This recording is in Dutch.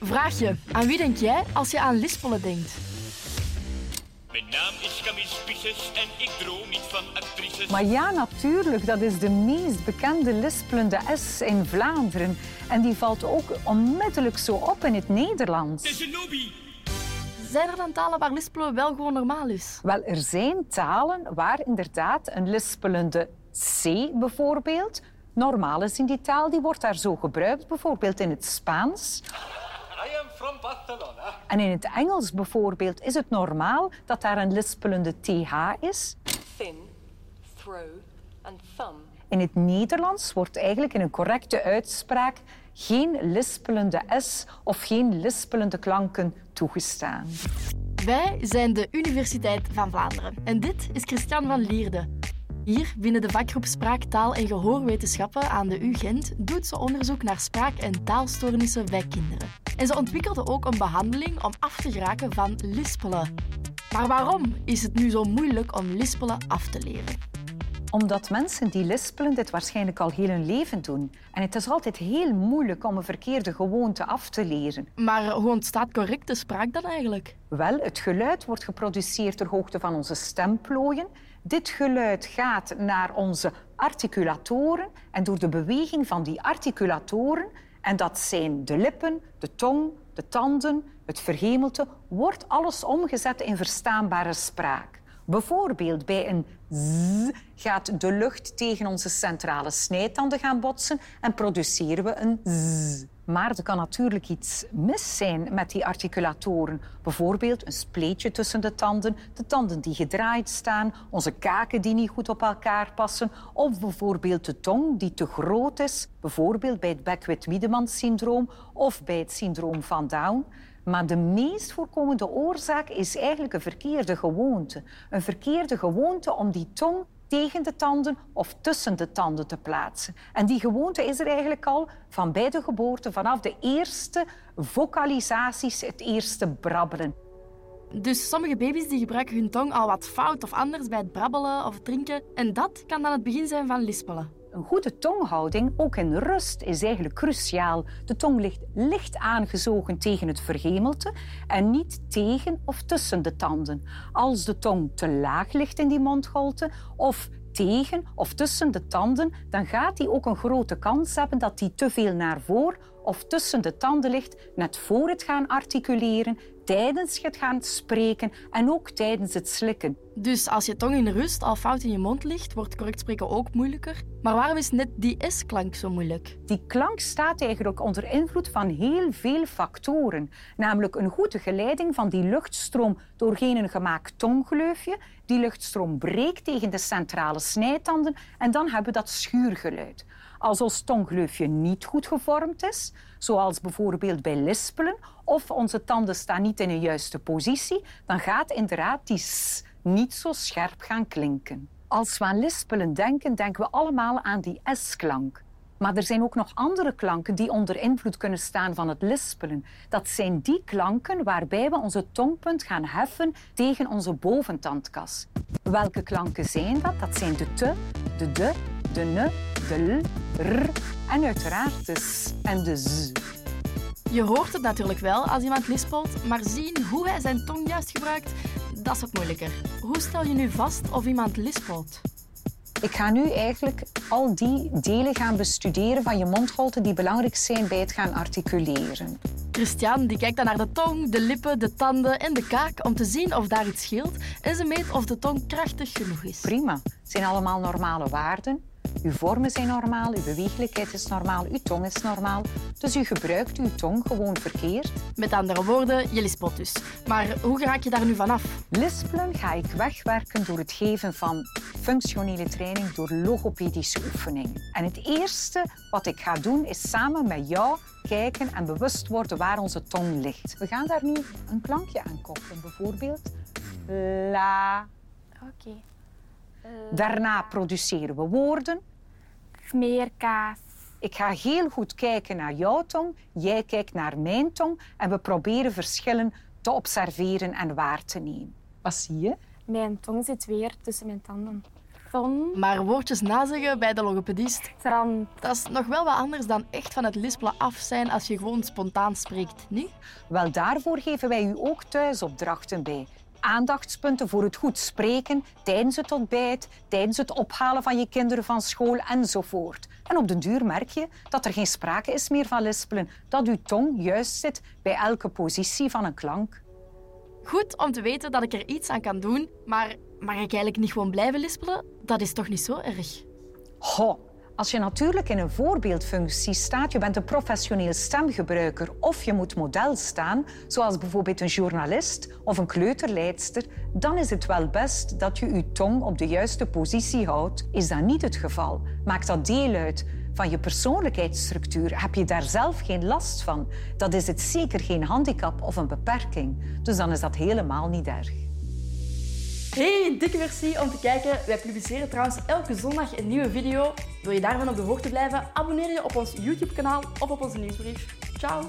Vraagje. Aan wie denk jij als je aan lispelen denkt? Mijn naam is Camille Spices en ik droom niet van actrices. Maar ja, natuurlijk, dat is de meest bekende lispelende S in Vlaanderen. En die valt ook onmiddellijk zo op in het Nederlands. Het is een lobby. Zijn er dan talen waar lispelen wel gewoon normaal is? Wel, er zijn talen waar inderdaad een lispelende C bijvoorbeeld normaal is in die taal. Die wordt daar zo gebruikt, bijvoorbeeld in het Spaans. I am from Barcelona. En in het Engels bijvoorbeeld is het normaal dat daar een lispelende TH is. thin, throw, and thumb. In het Nederlands wordt eigenlijk in een correcte uitspraak geen lispelende S of geen lispelende klanken toegestaan. Wij zijn de Universiteit van Vlaanderen. En dit is Christian van Lierde. Hier, binnen de vakgroep Spraak, Taal en Gehoorwetenschappen aan de UGent, doet ze onderzoek naar spraak- en taalstoornissen bij kinderen. En ze ontwikkelde ook een behandeling om af te geraken van lispelen. Maar waarom is het nu zo moeilijk om lispelen af te leren? Omdat mensen die lispelen dit waarschijnlijk al heel hun leven doen. En het is altijd heel moeilijk om een verkeerde gewoonte af te leren. Maar hoe ontstaat correcte spraak dan eigenlijk? Wel, het geluid wordt geproduceerd ter hoogte van onze stemplooien. Dit geluid gaat naar onze articulatoren en door de beweging van die articulatoren, en dat zijn de lippen, de tong, de tanden, het verhemelte, wordt alles omgezet in verstaanbare spraak. Bijvoorbeeld bij een z gaat de lucht tegen onze centrale snijtanden gaan botsen en produceren we een z. Maar er kan natuurlijk iets mis zijn met die articulatoren. Bijvoorbeeld een spleetje tussen de tanden, de tanden die gedraaid staan, onze kaken die niet goed op elkaar passen, of bijvoorbeeld de tong die te groot is, bijvoorbeeld bij het Beckwith-Wiedemann-syndroom of bij het syndroom van Down. Maar de meest voorkomende oorzaak is eigenlijk een verkeerde gewoonte. Een verkeerde gewoonte om die tong tegen de tanden of tussen de tanden te plaatsen. En die gewoonte is er eigenlijk al van bij de geboorte, vanaf de eerste vocalisaties, het eerste brabbelen. Dus sommige baby's die gebruiken hun tong al wat fout of anders bij het brabbelen of drinken. En dat kan dan het begin zijn van lispelen. Een goede tonghouding, ook in rust, is eigenlijk cruciaal. De tong ligt licht aangezogen tegen het verhemelte en niet tegen of tussen de tanden. Als de tong te laag ligt in die mondholte of tegen of tussen de tanden, dan gaat die ook een grote kans hebben dat die te veel naar voren of tussen de tanden ligt, net voor het gaan articuleren, tijdens het gaan spreken en ook tijdens het slikken. Dus als je tong in rust al fout in je mond ligt, wordt correct spreken ook moeilijker. Maar waarom is net die S-klank zo moeilijk? Die klank staat eigenlijk onder invloed van heel veel factoren. Namelijk een goede geleiding van die luchtstroom doorheen een gemaakt tonggleufje. Die luchtstroom breekt tegen de centrale snijtanden en dan hebben we dat schuurgeluid. Als ons tonggleufje niet goed gevormd is, zoals bijvoorbeeld bij lispelen, of onze tanden staan niet in een juiste positie, dan gaat inderdaad die s niet zo scherp gaan klinken. Als we aan lispelen denken, denken we allemaal aan die S-klank. Maar er zijn ook nog andere klanken die onder invloed kunnen staan van het lispelen. Dat zijn die klanken waarbij we onze tongpunt gaan heffen tegen onze boventandkas. Welke klanken zijn dat? Dat zijn de te, de de, de ne, de l, r en uiteraard de s en de z. Je hoort het natuurlijk wel als iemand lispelt, maar zien hoe hij zijn tong juist gebruikt, dat is wat moeilijker. Hoe stel je nu vast of iemand lispelt? Ik ga nu eigenlijk al die delen gaan bestuderen van je mondholte die belangrijk zijn bij het gaan articuleren. Christian die kijkt dan naar de tong, de lippen, de tanden en de kaak om te zien of daar iets scheelt en ze meet of de tong krachtig genoeg is. Prima, het zijn allemaal normale waarden. Uw vormen zijn normaal, uw beweeglijkheid is normaal, uw tong is normaal. Dus u gebruikt uw tong gewoon verkeerd. Met andere woorden, je lispelt dus. Maar hoe raak je daar nu vanaf? Lispelen ga ik wegwerken door het geven van functionele training door logopedische oefeningen. En het eerste wat ik ga doen is samen met jou kijken en bewust worden waar onze tong ligt. We gaan daar nu een klankje aan koppelen, bijvoorbeeld la. Oké. Daarna produceren we woorden. Smeerkaas. Ik ga heel goed kijken naar jouw tong, jij kijkt naar mijn tong en we proberen verschillen te observeren en waar te nemen. Wat zie je? Mijn tong zit weer tussen mijn tanden. Zon. Maar woordjes nazeggen bij de logopedist, Strand. dat is nog wel wat anders dan echt van het lispelen af zijn als je gewoon spontaan spreekt, niet? Wel, daarvoor geven wij u ook thuisopdrachten bij. Aandachtspunten voor het goed spreken tijdens het ontbijt, tijdens het ophalen van je kinderen van school enzovoort. En op den duur merk je dat er geen sprake is meer van lispelen, dat uw tong juist zit bij elke positie van een klank. Goed om te weten dat ik er iets aan kan doen, maar mag ik eigenlijk niet gewoon blijven lispelen? Dat is toch niet zo erg? Ho, als je natuurlijk in een voorbeeldfunctie staat, je bent een professioneel stemgebruiker of je moet model staan, zoals bijvoorbeeld een journalist of een kleuterleidster, dan is het wel best dat je je tong op de juiste positie houdt. Is dat niet het geval? Maakt dat deel uit van je persoonlijkheidsstructuur? Heb je daar zelf geen last van? Dat is het zeker geen handicap of een beperking. Dus dan is dat helemaal niet erg. Hey, dikke merci om te kijken. Wij publiceren trouwens elke zondag een nieuwe video. Wil je daarvan op de hoogte blijven? Abonneer je op ons YouTube-kanaal of op onze nieuwsbrief. Ciao!